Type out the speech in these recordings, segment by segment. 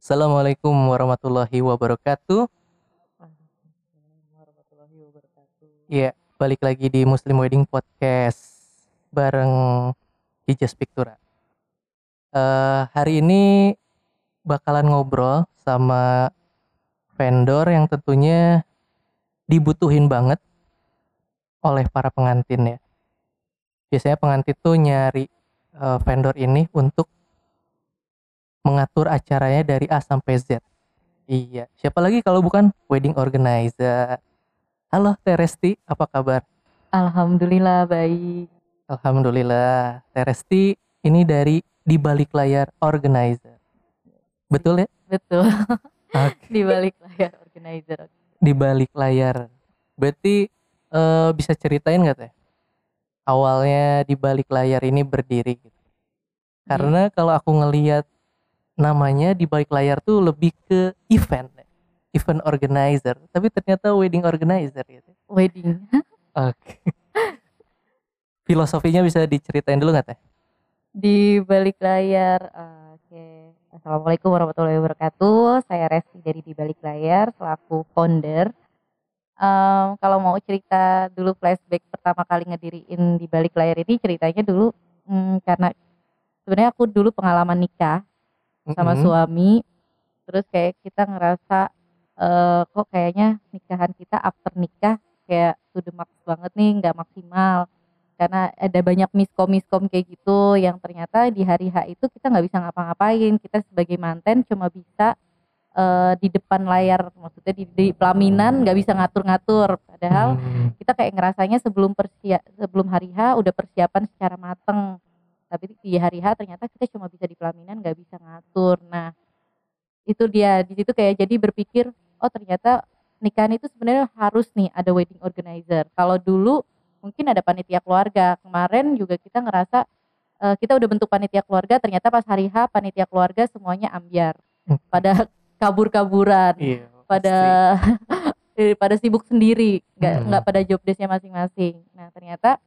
Assalamualaikum warahmatullahi wabarakatuh. warahmatullahi wabarakatuh. Iya, balik lagi di Muslim Wedding Podcast bareng Hijaz Pictura. Eh, hari ini bakalan ngobrol sama vendor yang tentunya dibutuhin banget oleh para pengantin ya. Biasanya pengantin tuh nyari eh, vendor ini untuk mengatur acaranya dari A sampai Z. Iya, siapa lagi kalau bukan wedding organizer. Halo Teresti, apa kabar? Alhamdulillah baik. Alhamdulillah. Teresti ini dari di balik layar organizer. Betul ya? Betul. Oke. Di balik layar organizer. Di balik layar. Berarti eh, bisa ceritain nggak teh? Awalnya di balik layar ini berdiri gitu. Karena kalau aku ngelihat namanya di balik layar tuh lebih ke event, event organizer. Tapi ternyata wedding organizer gitu. Wedding. Oke. Filosofinya bisa diceritain dulu nggak teh? Di balik layar. Oke. Assalamualaikum warahmatullahi wabarakatuh. Saya Resti dari di balik layar selaku founder. Em, kalau mau cerita dulu flashback pertama kali ngediriin di balik layar ini ceritanya dulu mm, karena sebenarnya aku dulu pengalaman nikah sama suami. Terus kayak kita ngerasa eh, kok kayaknya nikahan kita after nikah kayak to the max banget nih nggak maksimal. Karena ada banyak miskom miskom kayak gitu yang ternyata di hari H itu kita nggak bisa ngapa-ngapain. Kita sebagai manten cuma bisa eh, di depan layar maksudnya di, di pelaminan nggak bisa ngatur-ngatur. Padahal Hmm. kita kayak ngerasanya sebelum persia sebelum hari H udah persiapan secara mateng tapi di hari H ternyata kita cuma bisa di pelaminan nggak bisa ngatur. Nah itu dia. Di situ kayak jadi berpikir oh ternyata nikahan itu sebenarnya harus nih ada wedding organizer. Kalau dulu mungkin ada panitia keluarga. Kemarin juga kita ngerasa eh, kita udah bentuk panitia keluarga ternyata pas hari H panitia keluarga semuanya ambiar. Hmm. pada kabur-kaburan. Iya. pada eh, pada sibuk sendiri. Nggak Hmm. nggak pada job desknya masing-masing. Nah ternyata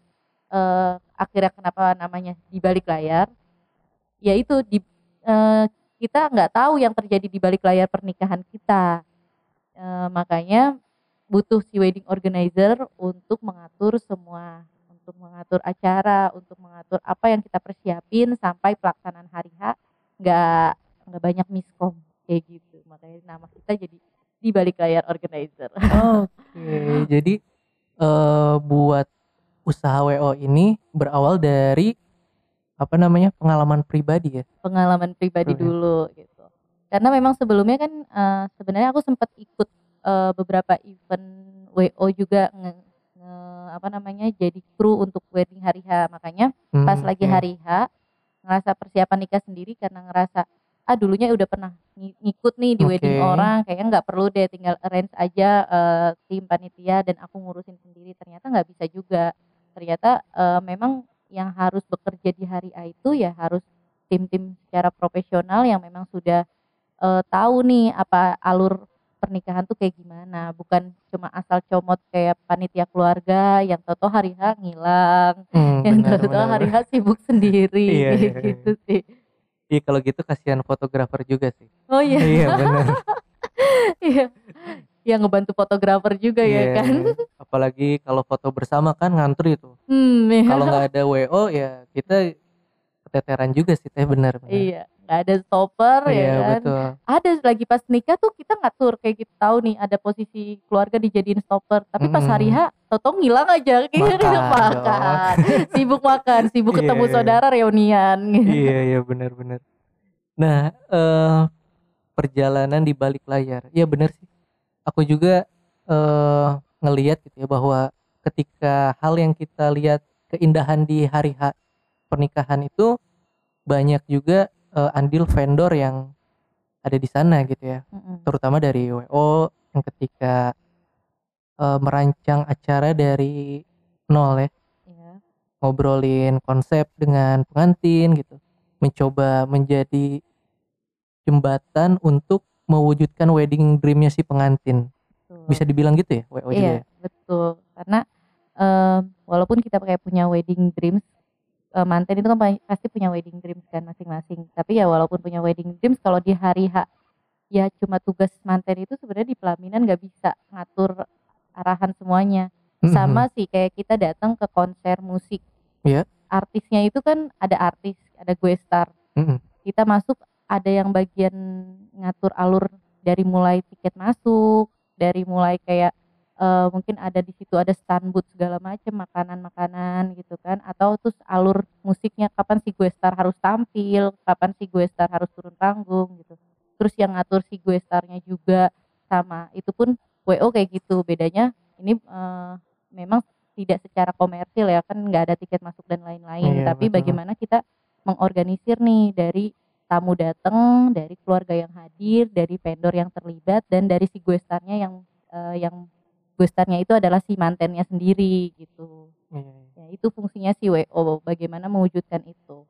eh, akhirnya kenapa namanya di balik layar? Ya itu di eh, kita nggak tahu yang terjadi di balik layar pernikahan kita. Eh, makanya butuh si wedding organizer untuk mengatur semua untuk mengatur acara untuk mengatur apa yang kita persiapin sampai pelaksanaan hari H nggak nggak banyak miskom kayak gitu. Makanya nama kita jadi di balik layar organizer. Oke, jadi eh, buat usaha WO ini berawal dari apa namanya pengalaman pribadi ya. pengalaman pribadi Oke. dulu gitu karena memang sebelumnya kan eh, sebenarnya aku sempat ikut eh, beberapa event WO juga nge, nge- apa namanya jadi kru untuk wedding hari H makanya pas Hmm, lagi oke. hari H ngerasa persiapan nikah sendiri karena ngerasa ah dulunya udah pernah ng- ngikut nih di wedding Oke. orang kayaknya nggak perlu deh tinggal arrange aja eh, tim panitia dan aku ngurusin sendiri ternyata nggak bisa juga ternyata eh, memang yang harus bekerja di hari A itu ya harus tim-tim secara profesional yang memang sudah eh, tahu nih apa alur pernikahan tuh kayak gimana bukan cuma asal comot kayak panitia keluarga yang toto hari H ngilang Hmm, yang benar, tahu benar, hari. H sibuk sendiri Iya, iya, iya. gitu sih. Iya kalau gitu kasihan fotografer juga sih. Oh iya, iya benar. iya. Yang ngebantu fotografer juga Iya, ya kan. Apalagi kalau foto bersama kan ngantri tuh. Hmm, iya. Kalau nggak ada WO ya kita keteteran juga sih teh benar. Iya, nggak ada stopper Iya ya kan. betul. Ada lagi pas nikah tuh kita ngatur kayak gitu tahu nih ada posisi keluarga dijadiin stopper. Tapi pas hari Mm-mm. H, toto ngilang aja Makan makan. Sibuk makan, sibuk Iya, ketemu iya. saudara reunian. iya iya benar-benar. Nah eh perjalanan di balik layar, ya benar sih. Aku juga eh ngelihat gitu ya bahwa ketika hal yang kita lihat keindahan di hari H pernikahan itu banyak juga eh, andil vendor yang ada di sana gitu ya, Mm-mm. terutama dari WO yang ketika eh, merancang acara dari nol ya Iya. ngobrolin konsep dengan pengantin gitu mencoba menjadi jembatan untuk mewujudkan wedding dreamnya si pengantin Betul. bisa dibilang gitu ya WO juga Iya, ya? betul. Karena em, walaupun kita kayak punya wedding dreams, eh, manten itu kan pa- pasti punya wedding dreams kan masing-masing. Tapi ya walaupun punya wedding dreams, kalau di hari H ya cuma tugas manten itu sebenarnya di pelaminan nggak bisa ngatur arahan semuanya Mhm. sama sih kayak kita datang ke konser musik Iya. artisnya itu kan ada artis ada gue star Mhm. kita masuk ada yang bagian ngatur alur dari mulai tiket masuk dari mulai kayak eh, mungkin ada di situ ada stand booth segala macam makanan-makanan gitu kan atau terus alur musiknya kapan si gue star harus tampil kapan si gue star harus turun panggung gitu. Terus yang ngatur si gue starnya juga sama itu pun WO kayak gitu. Bedanya ini eh, memang tidak secara komersil ya kan nggak ada tiket masuk dan lain-lain. Iya, tapi betul. bagaimana kita mengorganisir nih dari tamu datang dari keluarga yang hadir dari vendor yang terlibat dan dari si gue starnya yang eh, yang gue starnya itu adalah si mantennya sendiri gitu iya. ya itu fungsinya si WO bagaimana mewujudkan itu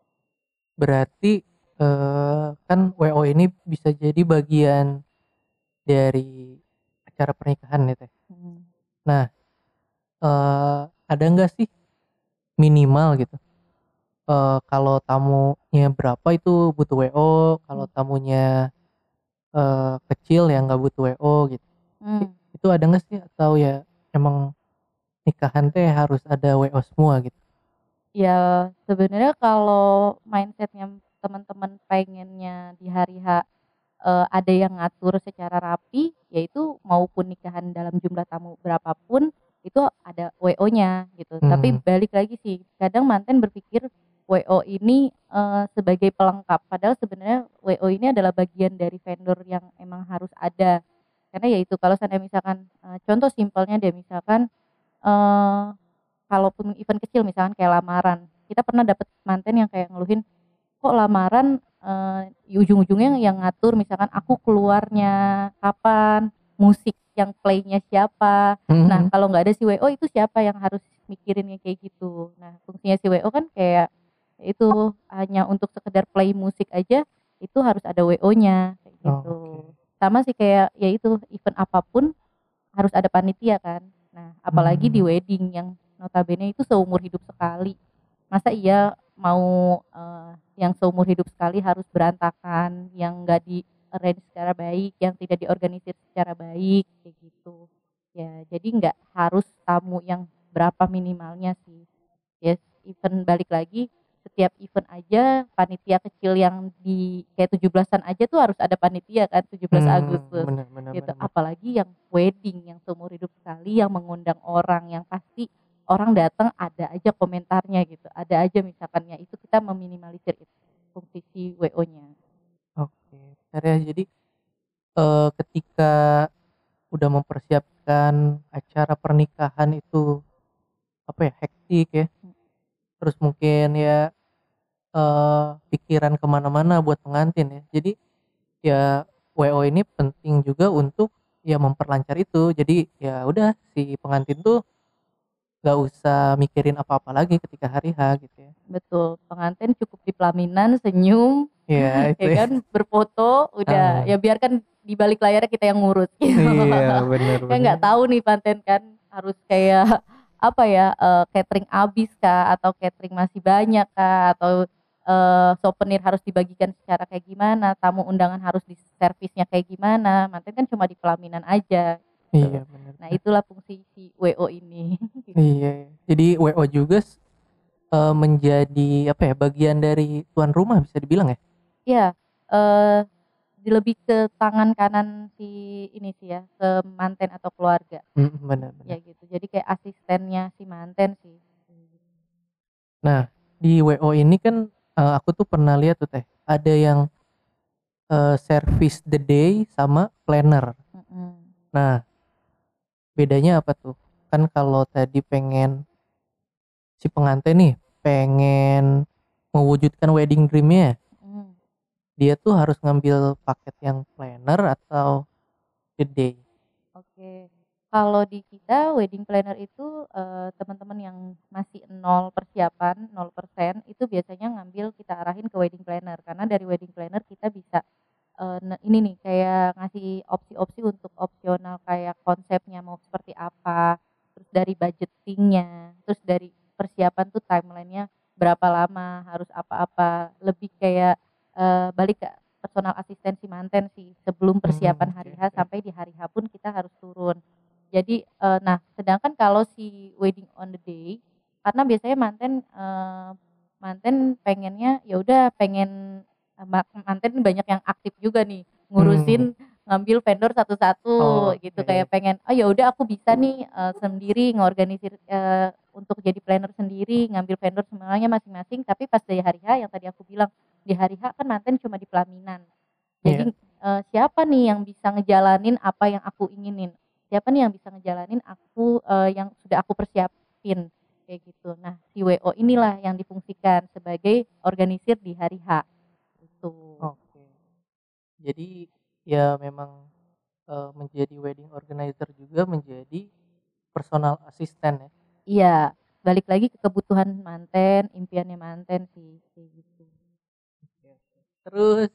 Berarti eh, kan WO ini bisa jadi bagian dari acara pernikahan ya teh. Hmm. Eh, ada nggak sih minimal gitu? Eh, kalau tamunya berapa itu butuh WO, kalau tamunya eh, kecil ya nggak butuh WO gitu. Hmm. Itu ada nggak sih atau ya emang nikahan teh harus ada WO semua gitu? ya sebenarnya kalau mindsetnya teman-teman pengennya di hari H eh, ada yang ngatur secara rapi yaitu maupun nikahan dalam jumlah tamu berapapun itu ada WO-nya gitu tapi Hmm. balik lagi sih kadang manten berpikir WO ini eh, sebagai pelengkap. Padahal sebenarnya WO ini adalah bagian dari vendor yang emang harus ada. Karena yaitu kalau saya misalkan eh, contoh simpelnya deh misalkan eh kalaupun event kecil misalkan kayak lamaran. Kita pernah dapet manten yang kayak ngeluhin kok lamaran di ujung-ujungnya yang ngatur misalkan aku keluarnya kapan musik yang playnya siapa. Nah Mhm. kalau nggak ada si WO itu siapa yang harus mikirinnya kayak gitu? Nah fungsinya si WO kan kayak itu hanya untuk sekedar play musik aja itu harus ada WO-nya kayak Oh, gitu. Oke. sama sih kayak ya itu event apa pun harus ada panitia kan. Nah apalagi di Hmm. wedding yang notabene itu seumur hidup sekali. Masa iya mau eh, yang seumur hidup sekali harus berantakan yang enggak di arrange secara baik yang tidak diorganisir secara baik kayak gitu. Ya jadi nggak harus tamu yang berapa minimalnya sih. Ya event balik lagi setiap event aja panitia kecil yang di kayak 17-an aja tuh harus ada panitia kan 17 Hmm, Agustus bener, bener, gitu bener. apalagi yang wedding yang seumur hidup sekali yang mengundang orang yang pasti orang datang ada aja komentarnya gitu ada aja misalkan ya itu kita meminimalisir itu fungsi si WO-nya Oke, bentar ya. Jadi eh, ketika udah mempersiapkan acara pernikahan itu apa ya hektik ya, terus mungkin ya eh, pikiran ke mana-mana buat pengantin ya. Jadi ya WO ini penting juga untuk ya memperlancar itu. Jadi ya udah si pengantin tuh nggak usah mikirin apa-apa lagi ketika hari H gitu ya. betul pengantin cukup di pelaminan senyum Ya itu ya kan berfoto udah Ah. ya biarkan di balik layar kita yang ngurus gitu. Iya bener kan nggak tahu nih panten kan harus kayak apa ya eh, catering habis kah atau catering masih banyak kah atau eh, souvenir harus dibagikan secara kayak gimana tamu undangan harus di servisnya kayak gimana manten kan cuma di pelaminan aja Iya bener. nah itulah fungsi si WO ini Iya, jadi WO juga eh, menjadi apa ya bagian dari tuan rumah bisa dibilang ya. ya eh di- lebih ke tangan kanan si ini sih ya ke manten atau keluarga Mm, benar ya gitu jadi kayak asistennya si manten sih Nah di WO ini kan eh, aku tuh pernah lihat tuh teh ada yang eh, service the day sama planner. Mm-mm. Nah bedanya apa tuh? Kan kalau tadi pengen si pengantin nih pengen mewujudkan wedding dreamnya. Dia tuh harus ngambil paket yang planner atau the day. Oke, kalau di kita wedding planner itu eh, teman-teman yang masih nol persiapan, 0% itu biasanya ngambil kita arahin ke wedding planner. Karena dari wedding planner kita bisa eh, ini nih kayak ngasih opsi-opsi untuk opsional kayak konsepnya mau seperti apa, terus dari budgetingnya, terus dari persiapan tuh timelinenya berapa lama, harus apa-apa, lebih kayak eh, balik ke personal asistensi manten sih sebelum persiapan Hmm, hari oke, H sampai di hari H pun kita harus turun. Jadi eh, nah sedangkan kalau si wedding on the day karena biasanya manten eh, manten pengennya ya udah pengen ma- manten banyak yang aktif juga nih ngurusin ngambil vendor satu-satu Oh, gitu oke. kayak pengen oh ya udah aku bisa nih eh, sendiri ngorganisir eh, untuk jadi planner sendiri ngambil vendor semuanya masing-masing tapi pas dari hari H yang tadi aku bilang di hari H kan manten cuma di pelaminan. Jadi eh, siapa nih yang bisa ngejalanin apa yang aku inginin? Siapa nih yang bisa ngejalanin aku eh, yang sudah aku persiapin? Kayak gitu. Nah si WO inilah yang difungsikan sebagai organisir di hari H. Itu Oke. Jadi ya memang eh, menjadi wedding organizer juga menjadi personal assistant ya. Iya, balik lagi ke kebutuhan manten, impiannya manten sih, kayak gitu. Terus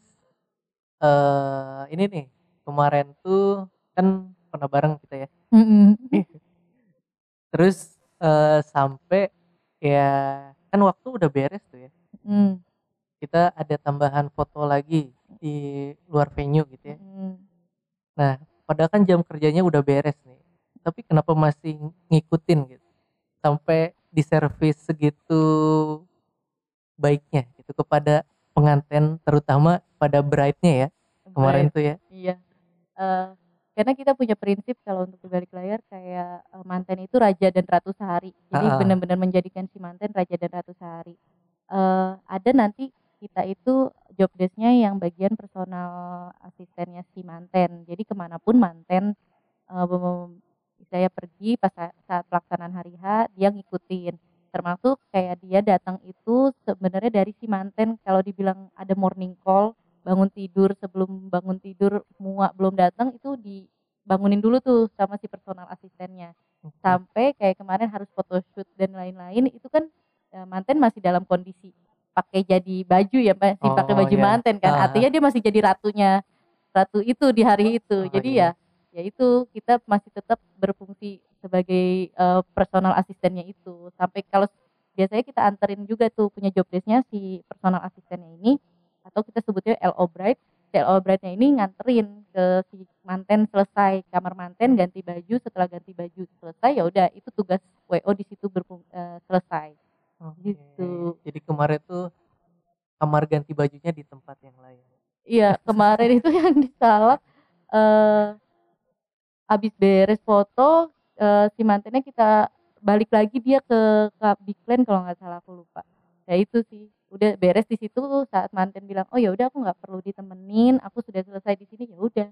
eh ini nih kemarin tuh kan pernah bareng kita ya. Terus eh sampai ya kan waktu udah beres tuh ya. Mm, Kita ada tambahan foto lagi di luar venue gitu ya. mm. Padahal kan jam kerjanya udah beres nih. Tapi kenapa masih ngikutin gitu? Sampai di servis segitu baiknya gitu kepada pengantin terutama pada bride-nya ya kemarin tuh ya. Iya. Eh, karena kita punya prinsip kalau untuk balik layar kayak eh, manten itu raja dan ratu sehari. Jadi Ah. benar-benar menjadikan si manten raja dan ratu sehari. Eh, ada nanti kita itu job desk-nya yang bagian personal asistennya si manten. Jadi ke mana pun manten bem- saya pergi pas sa- saat pelaksanaan hari H dia ngikutin. Termasuk kayak dia datang itu sebenarnya dari si manten kalau dibilang ada morning call bangun tidur sebelum bangun tidur semua belum datang itu dibangunin dulu tuh sama si personal asistennya sampai kayak kemarin harus photoshoot dan lain-lain itu kan eh, manten masih dalam kondisi pakai jadi baju ya masih pakai Oh, baju iya. manten kan Ah. artinya dia masih jadi ratunya ratu itu di hari itu Oh, jadi iya. ya ya itu kita masih tetap berfungsi sebagai eh, personal asistennya itu sampai kalau biasanya kita anterin juga tuh punya job desk-nya si personal asistennya ini atau kita sebutnya LO Bride si LO Bride-nya ini nganterin ke si manten selesai kamar manten ganti baju setelah ganti baju selesai ya udah itu tugas WO di situ berfung- eh, selesai Oke. gitu. Jadi kemarin tuh kamar ganti bajunya di tempat yang lain. Iya kemarin itu yang disalak eh habis beres foto eh, si mantennya kita balik lagi dia ke, ke Big Plan kalau nggak salah aku lupa ya itu sih udah beres di situ saat manten bilang oh ya udah aku nggak perlu ditemenin aku sudah selesai di sini ya udah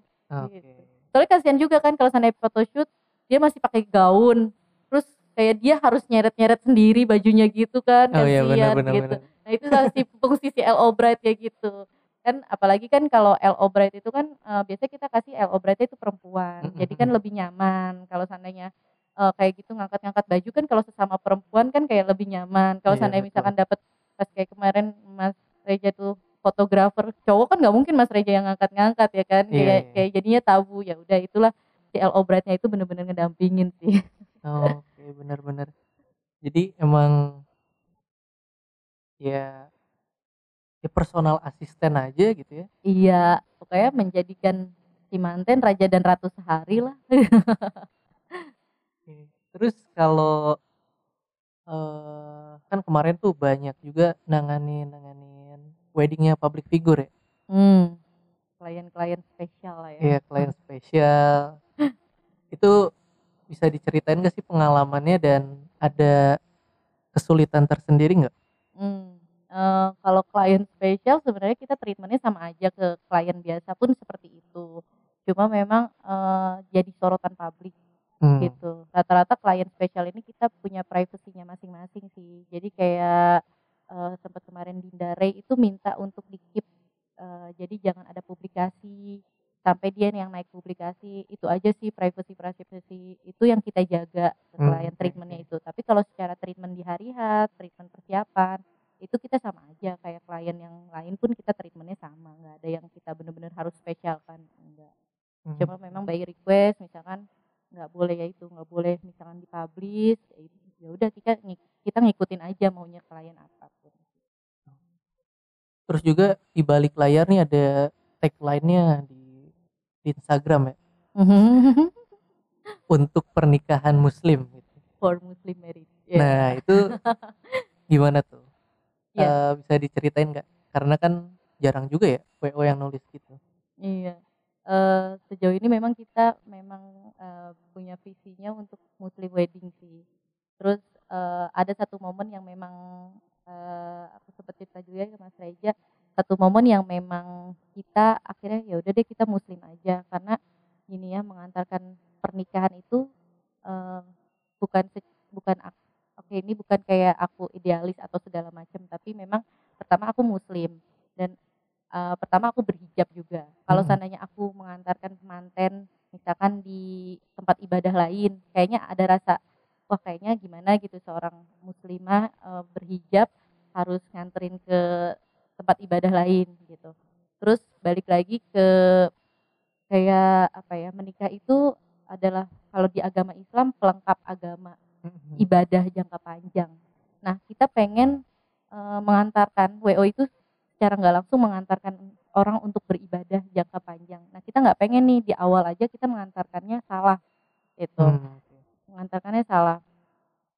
Oke. Gitu. soalnya kasihan juga kan kalau sana photoshoot dia masih pakai gaun terus kayak dia harus nyeret-nyeret sendiri bajunya gitu kan Oh iya kasihan benar benar gitu benar. Nah itu si fungsi si LO Bride kayak gitu. Kan apalagi kan kalau LO Bride itu kan eh, biasanya kita kasih LO Bride itu perempuan. Mm-mm. Jadi kan lebih nyaman kalau seandainya eh, kayak gitu ngangkat-ngangkat baju kan kalau sesama perempuan kan kayak lebih nyaman. Kalau Iya, seandainya betul. misalkan dapat pas kayak kemarin Mas Reja tuh fotografer cowok kan nggak mungkin Mas Reja yang ngangkat-ngangkat ya kan Iya, kayak iya. kayak jadinya tabu ya udah itulah si LO Bride-nya itu bener-bener ngedampingin sih. Oh, Oke benar-benar. Jadi emang ya ya personal asisten aja gitu ya. iya, pokoknya menjadikan si manten raja dan ratu sehari lah. Oke. Terus kalau eh kan kemarin tuh banyak juga nanganin nanganin weddingnya public figure ya. Hmm, klien-klien spesial lah ya. Iya klien spesial. Itu bisa diceritain gak sih pengalamannya dan ada kesulitan tersendiri nggak? Hmm, eh, kalau klien spesial sebenarnya kita treatmentnya sama aja ke klien biasa pun seperti itu. Cuma memang eh, jadi sorotan publik Hmm. gitu. Rata-rata klien spesial ini kita punya privasinya masing-masing sih. Jadi kayak eh, sempat kemarin Dinda Ray itu minta untuk di keep eh, jadi jangan ada publikasi sampai dia yang naik publikasi itu aja sih privacy privacy itu yang kita jaga ke Hmm, klien oke, treatmentnya itu tapi kalau secara treatment di hari H treatment persiapan itu kita sama aja kayak klien yang lain pun kita treatmentnya sama nggak ada yang kita benar-benar harus spesial kan enggak Hmm. cuma memang by request misalkan nggak boleh ya itu nggak boleh misalkan dipublish ya ya udah kita kita ngikutin aja maunya klien apa pun Terus juga di balik layar nih ada tagline-nya di, di Instagram ya untuk pernikahan muslim gitu. for Muslim marriage Ya. Nah, itu gimana tuh? Iya. Eh, bisa diceritain nggak? Karena kan jarang juga ya WO yang nulis gitu. Iya. Eh, sejauh ini memang kita memang eh, punya visinya untuk Muslim wedding sih. Terus eh, ada satu momen yang memang eh, aku sempat cerita juga ke Mas Reja, satu momen yang memang kita akhirnya ya udah deh kita Muslim aja karena gini ya mengantarkan pernikahan itu eh, bukan bukan ak- oke ini bukan kayak aku idealis atau segala macam tapi memang pertama aku Muslim dan eh, pertama aku berhijab juga. Kalau Hmm. seandainya aku mengantarkan manten misalkan di tempat ibadah lain, kayaknya ada rasa wah kayaknya gimana gitu seorang muslimah eh, berhijab harus nganterin ke tempat ibadah lain gitu. Terus balik lagi ke kayak apa ya menikah itu adalah kalau di agama Islam pelengkap agama ibadah jangka panjang. Nah, kita pengen eh, mengantarkan WO itu secara nggak langsung mengantarkan orang untuk beribadah jangka panjang. Nah, kita nggak pengen nih di awal aja kita mengantarkannya salah, itu Hmm, mengantarkannya salah.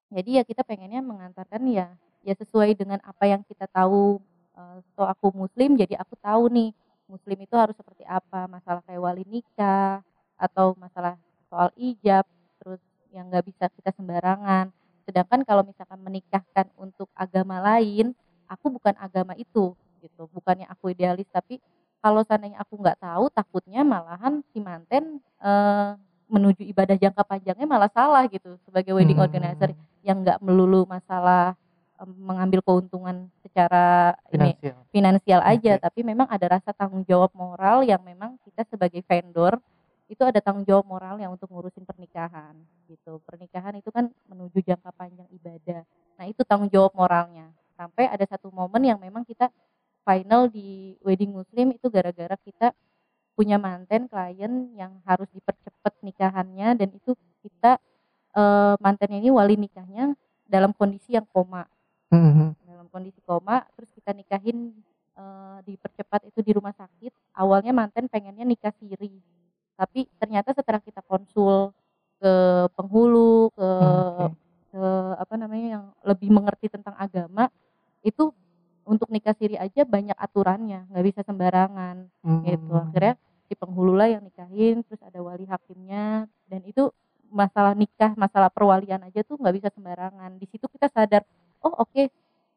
Jadi ya kita pengennya mengantarkan ya ya sesuai dengan apa yang kita tahu. Eh, So aku Muslim, jadi aku tahu nih Muslim itu harus seperti apa, masalah kayak wali nikah atau masalah soal ijab, yang nggak bisa kita sembarangan. Sedangkan kalau misalkan menikahkan untuk agama lain, aku bukan agama itu, gitu. Bukannya aku idealis, tapi kalau seandainya aku nggak tahu, takutnya malahan si manten eh, menuju ibadah jangka panjangnya malah salah gitu sebagai wedding Hmm, organizer yang nggak melulu masalah mengambil keuntungan secara ini finansial. finansial aja Oke. tapi memang ada rasa tanggung jawab moral yang memang kita sebagai vendor itu ada tanggung jawab moral yang untuk ngurusin pernikahan gitu. Pernikahan itu kan menuju jangka panjang ibadah. Nah itu tanggung jawab moralnya. Sampai ada satu momen yang memang kita final di wedding muslim itu gara-gara kita punya manten klien yang harus dipercepat nikahannya dan itu kita eh, mantennya ini wali nikahnya dalam kondisi yang koma. Hmm, dalam kondisi koma terus kita nikahin eh, dipercepat itu di rumah sakit. Awalnya manten pengennya nikah siri tapi ternyata setelah kita konsul ke penghulu ke oke. ke apa namanya yang lebih mengerti tentang agama itu untuk nikah siri aja banyak aturannya nggak bisa sembarangan gitu Hmm, akhirnya si penghulu lah yang nikahin terus ada wali hakimnya dan itu masalah nikah masalah perwalian aja tuh nggak bisa sembarangan di situ kita sadar oh oke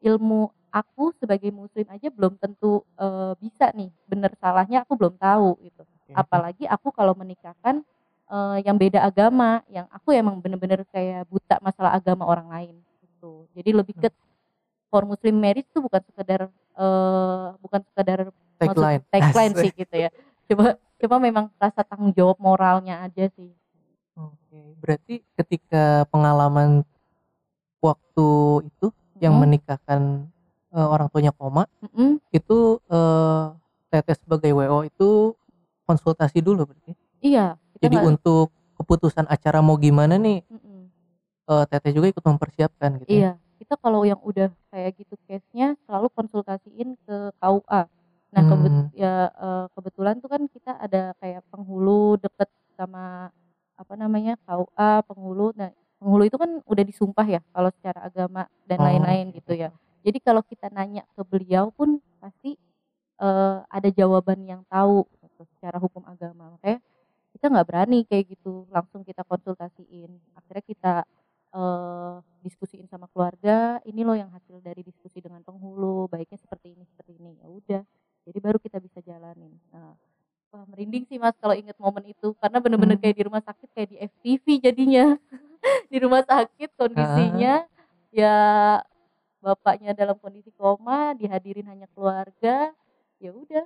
ilmu aku sebagai muslim aja belum tentu eh, bisa nih bener salahnya aku belum tahu gitu. Apalagi aku kalau menikahkan eh, yang beda agama yang aku emang bener-bener kayak buta masalah agama orang lain gitu jadi lebih ke for muslim marriage tuh bukan sekedar eh, bukan sekedar tagline. tagline sih gitu ya coba coba memang rasa tanggung jawab moralnya aja sih Oke, berarti ketika pengalaman waktu itu yang Mhm. menikahkan eh, orang tuanya koma Mm-mm. itu eh, Teteh sebagai WO itu konsultasi dulu berarti. iya Jadi nggak- untuk keputusan acara mau gimana nih Mm-mm. eh, Teteh juga ikut mempersiapkan gitu. ya? iya kita kalau yang udah kayak gitu case-nya selalu konsultasiin ke KUA nah kebet Hmm. ya eh, kebetulan tuh kan kita ada kayak penghulu deket sama apa namanya KUA penghulu nah penghulu itu kan udah disumpah ya kalau secara agama dan Oh, lain-lain oke. gitu ya jadi kalau kita nanya ke beliau pun pasti eh, ada jawaban yang tahu secara hukum agama. Makanya kita nggak berani kayak gitu langsung kita konsultasiin. Akhirnya kita eh, diskusiin sama keluarga ini loh yang hasil dari diskusi dengan penghulu baiknya seperti ini seperti ini. Ya udah jadi baru kita bisa jalanin. Nah, wah merinding sih mas kalau inget momen itu. Karena bener-bener Hmm. kayak di rumah sakit kayak di FTV jadinya. Di rumah sakit kondisinya. Ya bapaknya dalam kondisi koma dihadirin hanya keluarga. Ya udah.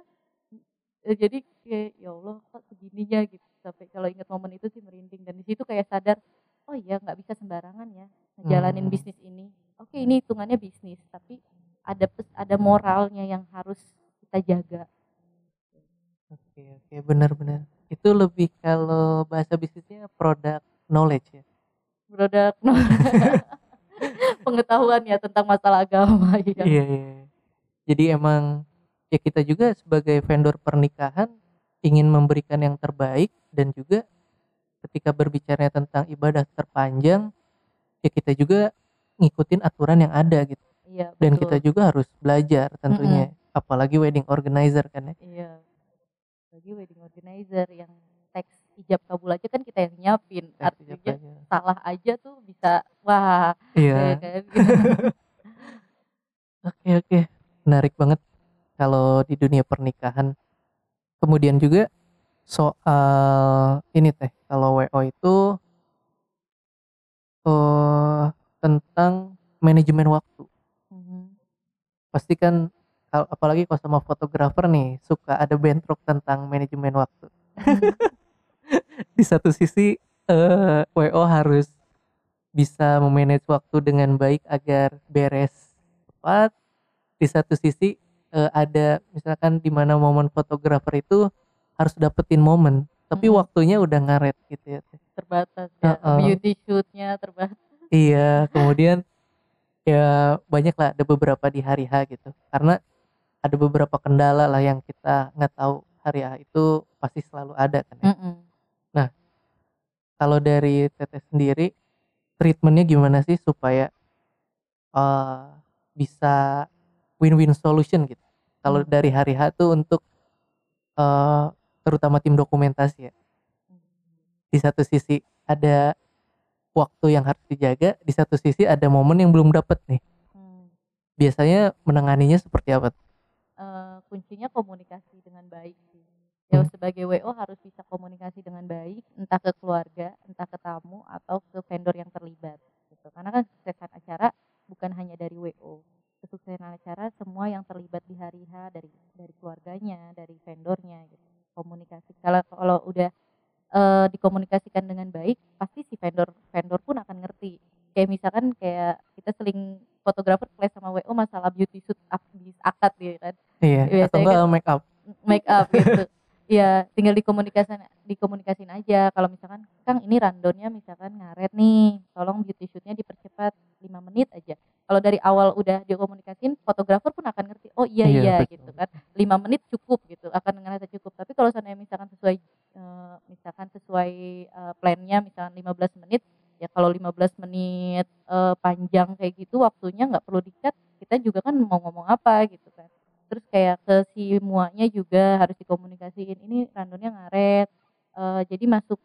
Jadi kayak ya Allah kok segininya gitu sampai kalau inget momen itu sih merinding dan di situ kayak sadar oh iya nggak bisa sembarangan ya ngejalanin Hmm. bisnis ini oke ini hitungannya bisnis tapi ada ada moralnya yang harus kita jaga Oke, oke, benar-benar. Itu lebih kalau bahasa bisnisnya product knowledge ya. produk pengetahuan ya tentang masalah agama ya Iya, iya. Jadi emang ya kita juga sebagai vendor pernikahan ingin memberikan yang terbaik dan juga ketika berbicara tentang ibadah terpanjang ya kita juga ngikutin aturan yang ada gitu iya dan betul. kita juga harus belajar tentunya apalagi wedding organizer kan ya iya bagi wedding organizer yang teks ijab kabul aja kan kita yang nyiapin artinya aja. salah aja tuh bisa wah iya ya kan. Oke oke, menarik banget kalau di dunia pernikahan. Kemudian juga soal ini teh, kalau WO itu eh tentang manajemen waktu. Mhm. Pasti kan apalagi kalau sama fotografer nih suka ada bentrok tentang manajemen waktu. Di satu sisi eh WO harus bisa memanage waktu dengan baik agar beres tepat. Di satu sisi eh, ada misalkan di mana momen fotografer itu harus dapetin momen, tapi Mhm. waktunya udah ngaret gitu ya. Terbatas ya Heeh. beauty shootnya terbatas Iya, kemudian ya banyak lah ada beberapa di hari H gitu. Karena ada beberapa kendala lah yang kita nggak tahu hari H itu pasti selalu ada kan ya. Mm-mm. Kalau dari Teteh sendiri treatmentnya gimana sih supaya eh, bisa win-win solution gitu. Kalau Hmm. dari hari H tuh untuk eh, terutama tim dokumentasi ya. Di satu sisi ada waktu yang harus dijaga, di satu sisi ada momen yang belum dapat nih. Hmm. Biasanya menanganinya seperti apa? tuh? Eh, kuncinya komunikasi dengan baik sih. Ya Hmm. sebagai WO harus bisa komunikasi dengan baik, entah ke keluarga, entah ke tamu atau ke vendor yang terlibat. Gitu. Karena kan kesuksesan acara bukan hanya dari WO. Kesuksesan acara semua yang terlibat di hari H dari dari keluarganya, dari vendornya gitu. Komunikasi. Kalau kalau udah eh, dikomunikasikan dengan baik, pasti si vendor vendor pun akan ngerti. Kayak misalkan kayak kita seling fotografer kelas sama WO masalah beauty shoot ak- di akad gitu kan Iya, Biasanya atau enggak make up. make up gitu. ya tinggal dikomunikasikan dikomunikasin aja kalau misalkan Kang ini randonnya misalkan ngaret nih tolong beauty shootnya dipercepat 5 menit aja kalau dari awal udah dikomunikasin fotografer pun akan ngerti oh iya Iya, iya, gitu kan. 5 menit cukup gitu akan ngerasa cukup. Tapi kalau seandainya misalkan sesuai eh, misalkan sesuai eh, plannya misalkan 15 menit ya kalau 15 menit eh, panjang kayak gitu waktunya nggak perlu dikat kita juga kan mau ngomong apa gitu kan. Terus kayak ke si muanya juga harus dikomunikasiin ini randonnya ngaret eh, jadi masuk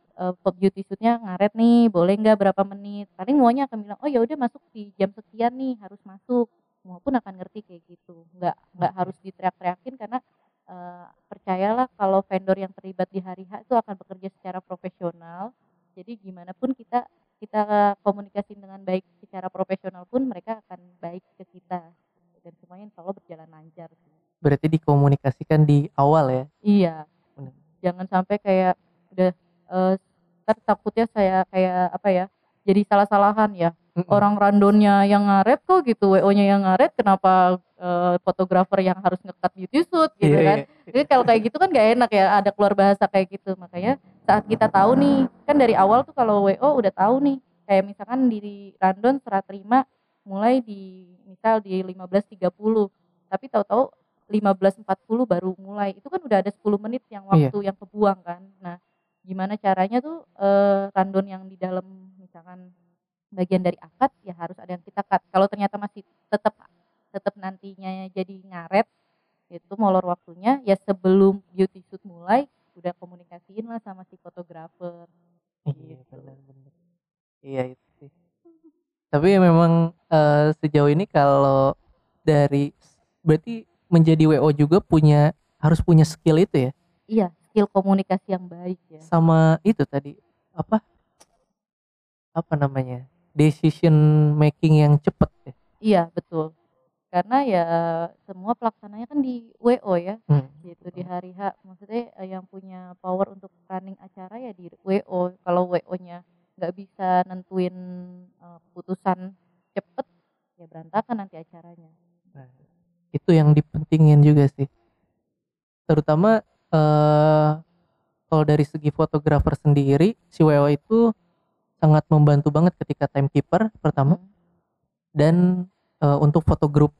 pop beauty shootnya ngaret nih boleh nggak berapa menit paling muanya akan bilang oh ya udah masuk di jam sekian nih harus masuk semua pun akan ngerti kayak gitu nggak nggak harus diteriak-teriakin karena eh, percayalah kalau vendor yang terlibat di hari H itu akan bekerja secara profesional jadi gimana pun kita kita komunikasi dengan baik secara profesional pun mereka akan baik ke kita dan semuanya insya Allah berjalan lancar sih. Berarti dikomunikasikan di awal ya. Iya. Benar. Jangan sampai kayak udah ntar takutnya saya kayak apa ya? Jadi salah-salahan ya. Mm-mm. Orang randonnya yang ngaret kok gitu, WO-nya yang ngaret, kenapa eh, fotografer yang harus ngekat beauty shoot gitu Iya, kan? iya. Jadi kalau kayak gitu kan gak enak ya, ada keluar bahasa kayak gitu. Makanya saat kita tahu nih, kan dari awal tuh kalau WO udah tahu nih, kayak misalkan di random serah terima mulai di misal di 15.30, tapi tahu-tahu 15.40 baru mulai. Itu kan udah ada 10 menit yang Iya. waktu yang kebuang kan. Nah, gimana caranya tuh eh, random yang di dalam misalkan bagian dari akad ya harus ada yang kita cut. Kalau ternyata masih tetap tetap nantinya jadi ngaret itu molor waktunya ya sebelum beauty shoot mulai udah komunikasiin lah sama si fotografer Iya, gitu. Iya itu sih. Tapi memang eh, sejauh ini kalau dari berarti menjadi WO juga punya harus punya skill itu ya. iya skill komunikasi yang baik ya Sama itu tadi apa? Apa namanya? Decision making yang cepet ya. iya betul karena ya semua pelaksananya kan di WO ya Hmm. gitu di hari H maksudnya eh, yang punya power untuk running acara ya di WO kalau WO nya nggak bisa nentuin eh, putusan cepet ya berantakan nanti acaranya Nah, itu yang dipentingin juga sih. Terutama eh kalau dari segi fotografer sendiri, si WO itu sangat membantu banget ketika timekeeper pertama Hmm. dan eh, untuk foto grup.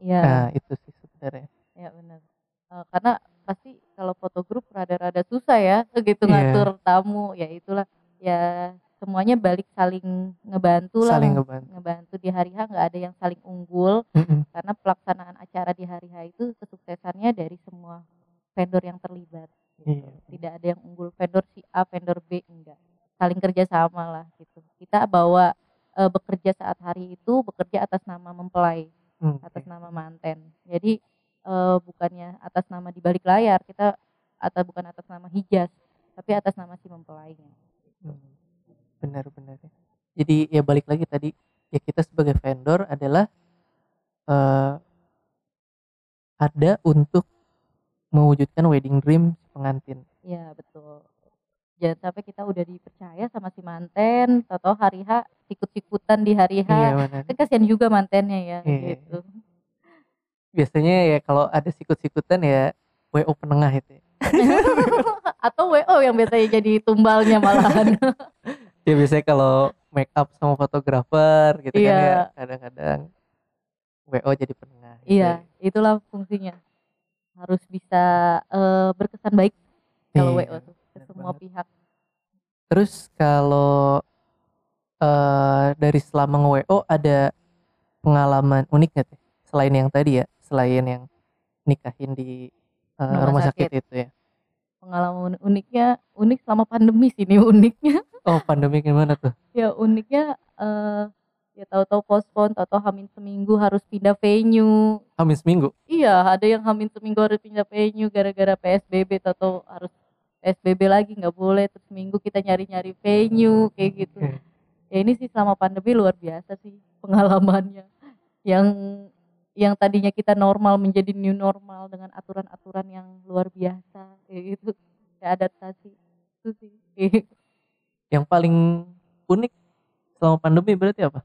Iya, Nah, itu sih sebenarnya. ya benar. Eh, karena pasti kalau foto grup rada-rada susah ya gitu Iya. ngatur tamu ya itulah ya semuanya balik saling ngebantu lah Saling ngebantu. ngebantu di hari H nggak ada yang saling unggul Mm-mm. karena pelaksanaan acara di hari H itu kesuksesannya dari semua vendor yang terlibat gitu. Iya. tidak ada yang unggul vendor si A vendor B enggak saling kerjasama lah gitu kita bawa eh, bekerja saat hari itu bekerja atas nama mempelai Hmm, atas oke. nama manten jadi eh, bukannya atas nama di balik layar kita atau bukan atas nama hijaz tapi atas nama si mempelainya Hmm, Benar-benar ya. Jadi ya balik lagi tadi ya kita sebagai vendor adalah eh ada untuk mewujudkan wedding dream si pengantin. ya betul jangan sampai kita udah dipercaya sama si manten atau hari H sikut-sikutan di hari H Iya kan kasihan juga mantennya ya Iya. gitu Biasanya ya kalau ada sikut-sikutan ya WO penengah itu. ya. atau WO yang biasanya jadi tumbalnya malahan Ya biasanya kalau make up sama fotografer gitu kan ya Iya. kadang-kadang WO jadi penengah. gitu iya ya. itulah fungsinya harus bisa eh, berkesan baik kalau Iya, WO tuh ke semua banget. pihak Terus kalau eh dari selama nge-WO ada pengalaman unik nggak teh? Selain yang tadi ya, selain yang nikahin di eh, Rumah rumah sakit. sakit. itu ya. pengalaman uniknya unik selama pandemi sih ini uniknya Oh pandemi gimana tuh? ya uniknya eh ya tahu-tahu postpone tahu-tahu hamin seminggu harus pindah venue Hamin seminggu. Iya ada yang hamin seminggu harus pindah venue gara-gara PSBB tahu-tahu harus PSBB lagi nggak boleh terus seminggu kita nyari-nyari venue kayak gitu Oke. ya ini sih selama pandemi luar biasa sih pengalamannya yang yang tadinya kita normal menjadi new normal dengan aturan-aturan yang luar biasa kayak gitu kayak adaptasi itu sih Yang paling unik selama pandemi berarti apa?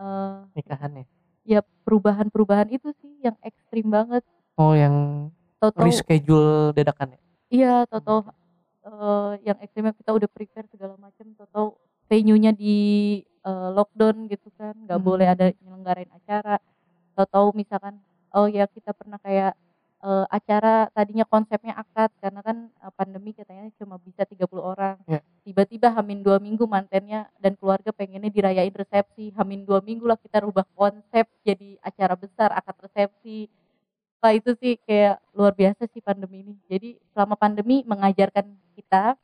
Eh, Nikahannya. Ya perubahan-perubahan itu sih yang ekstrim banget Oh yang tahu-tahu reschedule dadakan ya? iya tahu-tahu eh, yang ekstrimnya kita udah prepare segala macam tahu-tahu venue-nya di eh, lockdown gitu kan nggak Hmm. boleh ada nyelenggarain acara tahu-tahu misalkan oh ya kita pernah kayak eh, acara tadinya konsepnya akad karena kan eh, pandemi katanya cuma bisa 30 orang Ya. tiba-tiba hamin dua minggu mantennya dan keluarga pengennya dirayain resepsi hamin dua minggu lah kita rubah konsep jadi acara besar akad resepsi Wah itu sih kayak luar biasa sih pandemi ini. Jadi selama pandemi mengajarkan kita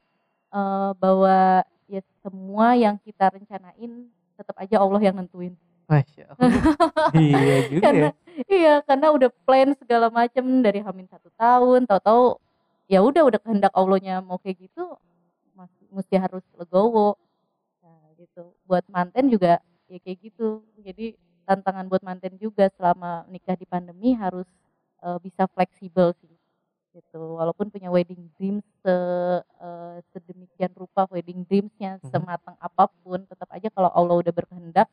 eh, bahwa ya semua yang kita rencanain tetap aja Allah yang nentuin. Masya Allah. iya juga karena ya. Iya karena udah plan segala macam dari Hamin satu tahun, tahu-tahu ya udah udah kehendak Allahnya mau kayak gitu, mas- mesti harus legowo. Nah gitu. Buat manten juga ya kayak gitu. Jadi tantangan buat manten juga selama nikah di pandemi harus eh, bisa fleksibel sih gitu walaupun punya wedding dreams se, eh, sedemikian rupa wedding dreamsnya Mhm. sematang apa pun tetap aja kalau Allah udah berkehendak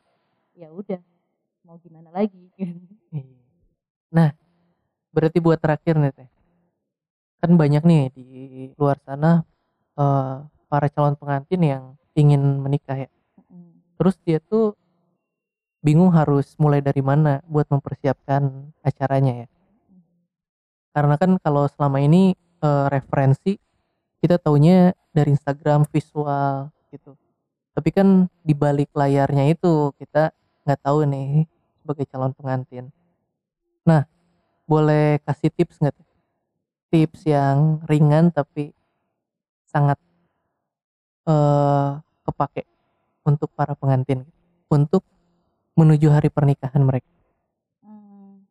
ya udah mau gimana lagi. Nah, berarti buat terakhir nih teh. Kan banyak nih di luar sana eh, para calon pengantin yang ingin menikah ya. Terus dia tuh bingung harus mulai dari mana buat mempersiapkan acaranya ya. Karena kan kalau selama ini eh, referensi kita taunya dari Instagram visual gitu. Tapi kan di balik layarnya itu kita nggak tahu nih sebagai calon pengantin. Nah, boleh kasih tips nggak? Tips yang ringan tapi sangat eh kepake untuk para pengantin untuk menuju hari pernikahan mereka. Hmm,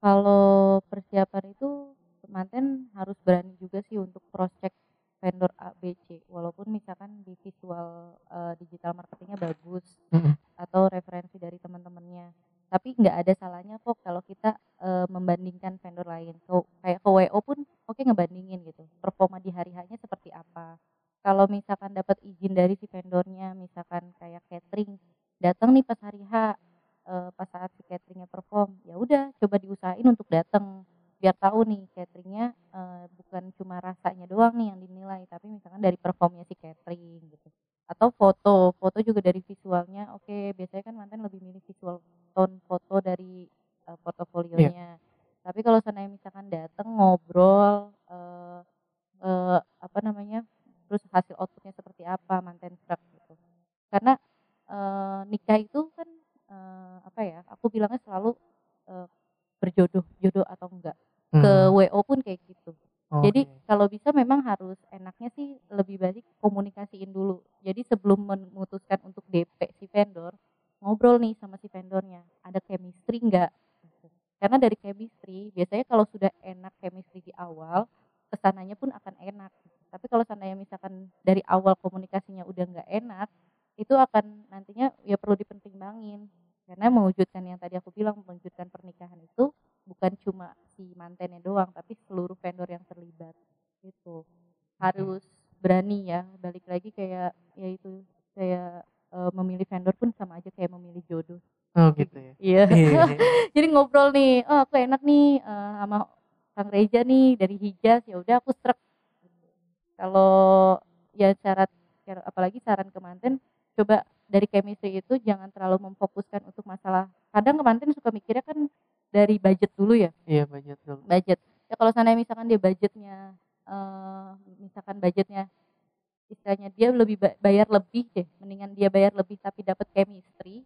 kalau persiapan itu manten harus berani juga sih untuk cross check vendor A B C walaupun misalkan di visual eh, digital marketingnya bagus Mm-mm. atau referensi dari teman-temannya tapi nggak ada salahnya kok kalau kita eh, membandingkan vendor lain. So, kayak ke WO pun oke ngebandingin gitu. Performa di hari hanya seperti apa. Kalau misalkan dapat izin dari si vendornya misalkan kayak catering datang nih pas hari H eh, pas saat si cateringnya perform ya udah coba diusahain untuk datang. Biar tahu nih cateringnya eh, bukan cuma rasanya doang nih yang dinilai tapi misalkan dari performnya si catering gitu. Atau foto foto juga dari visualnya oke kan mantan lebih milih visual tone foto dari eh, portofolionya tapi kalau seandainya misalkan datang terus hasil outputnya seperti apa manten truck gitu karena eh, nikah itu kan eh, apa ya aku bilangnya selalu eh, berjodoh jodoh atau enggak ke Hmm, WO pun kayak gitu jadi oke. kalau bisa memang harus enaknya sih lebih baik komunikasiin dulu. Jadi sebelum memutuskan untuk DP si vendor, ngobrol nih sama si vendornya. Ada chemistry nggak? Gitu. Karena dari chemistry, biasanya kalau sudah enak chemistry di awal, ke sananya pun akan enak. Tapi kalau seandainya misalkan dari awal komunikasinya udah nggak enak, itu akan nantinya ya perlu dipertimbangin. Karena mewujudkan yang tadi aku bilang, mewujudkan pernikahan itu bukan cuma si mantennya doang tapi seluruh vendor yang terlibat gitu. Harus berani ya balik lagi kayak ya itu kayak eh, memilih vendor pun sama aja kayak memilih jodoh. Oh gitu ya. iya. Iya. jadi ngobrol nih oh aku enak nih eh, sama Kang Reja nih dari Hijaz. Ya udah aku serak kalau ya syarat apalagi saran ke manten coba dari chemistry itu jangan terlalu memfokuskan untuk masalah. Kadang ke manten suka mikirnya kan dari budget dulu ya? Iya budget dulu. budget. Ya kalau sana misalkan dia budgetnya eh misalkan budgetnya istilahnya dia lebih ba- bayar lebih deh mendingan dia bayar lebih tapi dapat chemistry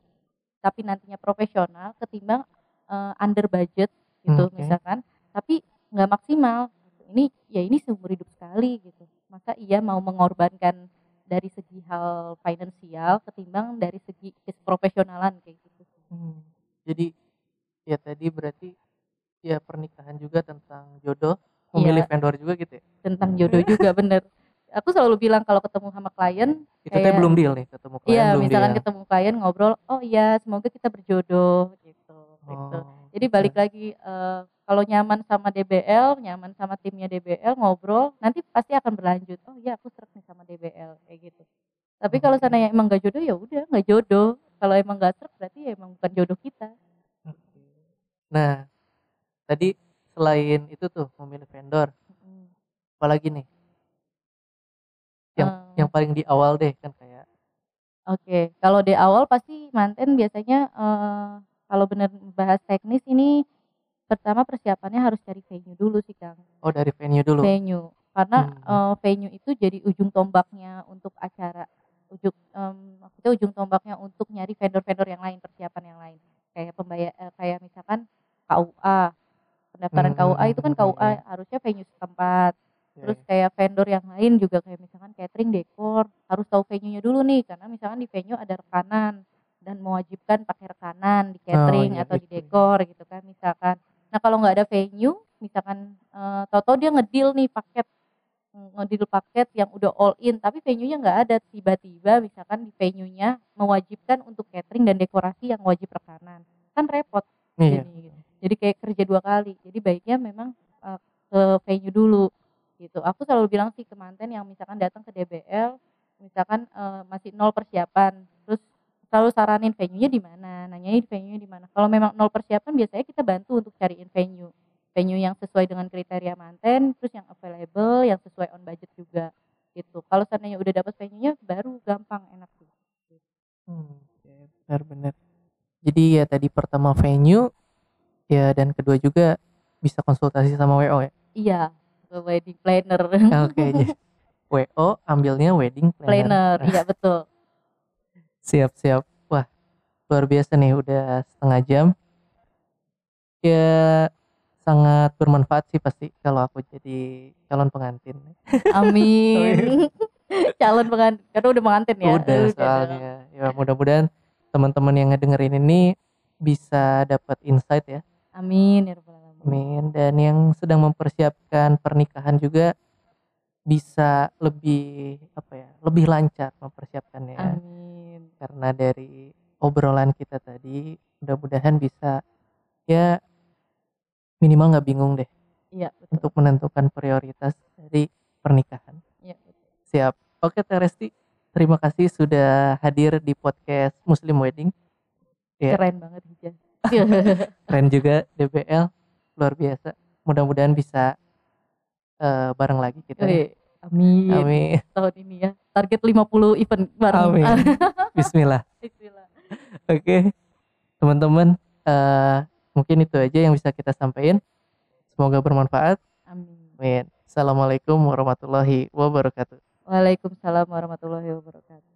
tapi nantinya profesional ketimbang eh, under budget gitu Oke. misalkan tapi nggak maksimal. Ini ya ini seumur hidup sekali gitu. Maka ia mau mengorbankan dari segi hal finansial ketimbang dari segi profesionalan kayak gitu. Hmm, Jadi ya tadi berarti ya pernikahan juga tentang jodoh, memilih Iya. vendor juga gitu ya. tentang jodoh juga bener aku selalu bilang kalau ketemu sama klien Itu teh Kayak- belum deal nih ketemu klien Iya, misalkan deal. ketemu klien ngobrol, oh iya semoga kita berjodoh gitu. gitu. Oh, Jadi bisa. balik lagi eh, kalau nyaman sama DBL, nyaman sama timnya DBL ngobrol, nanti pasti akan berlanjut. Oh iya aku serak nih sama DBL kayak gitu. Tapi kalau Oke. sana yang emang gak jodoh ya udah nggak jodoh. Kalau emang gak serak berarti ya emang bukan jodoh kita. Nah, tadi selain itu tuh memilih vendor, apalagi nih? Yang Eh, yang paling di awal deh kan kayak Oke, kalau di awal pasti manten biasanya eh, kalau benar bahas teknis ini pertama persiapannya harus cari venue dulu sih Kang. oh dari venue dulu. venue karena Hmm. eh, venue itu jadi ujung tombaknya untuk acara ujung em, maksudnya ujung tombaknya untuk nyari vendor-vendor yang lain persiapan yang lain kayak pembayar eh, kayak misalkan KUA pendaftaran Hmm, KUA itu kan hmm, hmm, KUA harusnya venue setempat. Ya, terus kayak vendor yang lain juga kayak misalkan catering dekor harus tahu venue-nya dulu nih. Karena misalkan di venue ada rekanan dan mewajibkan pakai rekanan di catering iya, atau di dekor gitu kan misalkan. Nah kalau nggak ada venue misalkan eh, tau-tau dia ngedeal nih paket ngedeal paket yang udah all in tapi venue-nya nggak ada tiba-tiba misalkan di venue-nya mewajibkan untuk catering dan dekorasi yang wajib rekanan. Kan repot Iya. jadi jadi kayak kerja dua kali. Jadi baiknya memang eh, ke venue dulu gitu. Aku selalu bilang sih ke manten yang misalkan datang ke DBL misalkan eh, masih nol persiapan terus selalu saranin venue-nya di mana nanyain venue di mana. Kalau memang nol persiapan biasanya kita bantu untuk cariin venue. Venue yang sesuai dengan kriteria manten terus yang available yang sesuai on budget juga gitu. Kalau seandainya udah dapat venue-nya baru gampang enak sih Hmm, oke, benar-benar. Jadi ya tadi pertama venue, ya dan kedua juga bisa konsultasi sama WO ya. iya ke wedding planner Oke, jadi WO ambilnya wedding planner. planner iya betul Siap, siap. Wah, luar biasa nih udah setengah jam. Ya sangat bermanfaat sih pasti kalau aku jadi calon pengantin. Amin. Calon pengantin, karena udah pengantin ya. Udah soalnya. Ya mudah-mudahan teman-teman yang ngedengerin ini bisa dapat insight ya. Amin ya rabbal alamin. Amin. Dan yang sedang mempersiapkan pernikahan juga bisa lebih apa ya, lebih lancar mempersiapkannya. Amin. Karena dari obrolan kita tadi, mudah-mudahan bisa ya minimal nggak bingung deh Iya betul. untuk menentukan prioritas dari pernikahan. Iya betul. Siap. Oke Teresti, terima kasih sudah hadir di podcast Muslim Wedding. Iya. Keren banget Hija. Keren juga DBL, luar biasa. Mudah-mudahan bisa eh, bareng lagi kita. Wih, Amin. Amin. Tahun ini ya. Target 50 event bareng. Amin. Bismillah. Bismillah. Oke, teman-teman, eh, mungkin itu aja yang bisa kita sampaikan. Semoga bermanfaat. Amin. Amin. Assalamualaikum warahmatullahi wabarakatuh. Waalaikumsalam warahmatullahi wabarakatuh.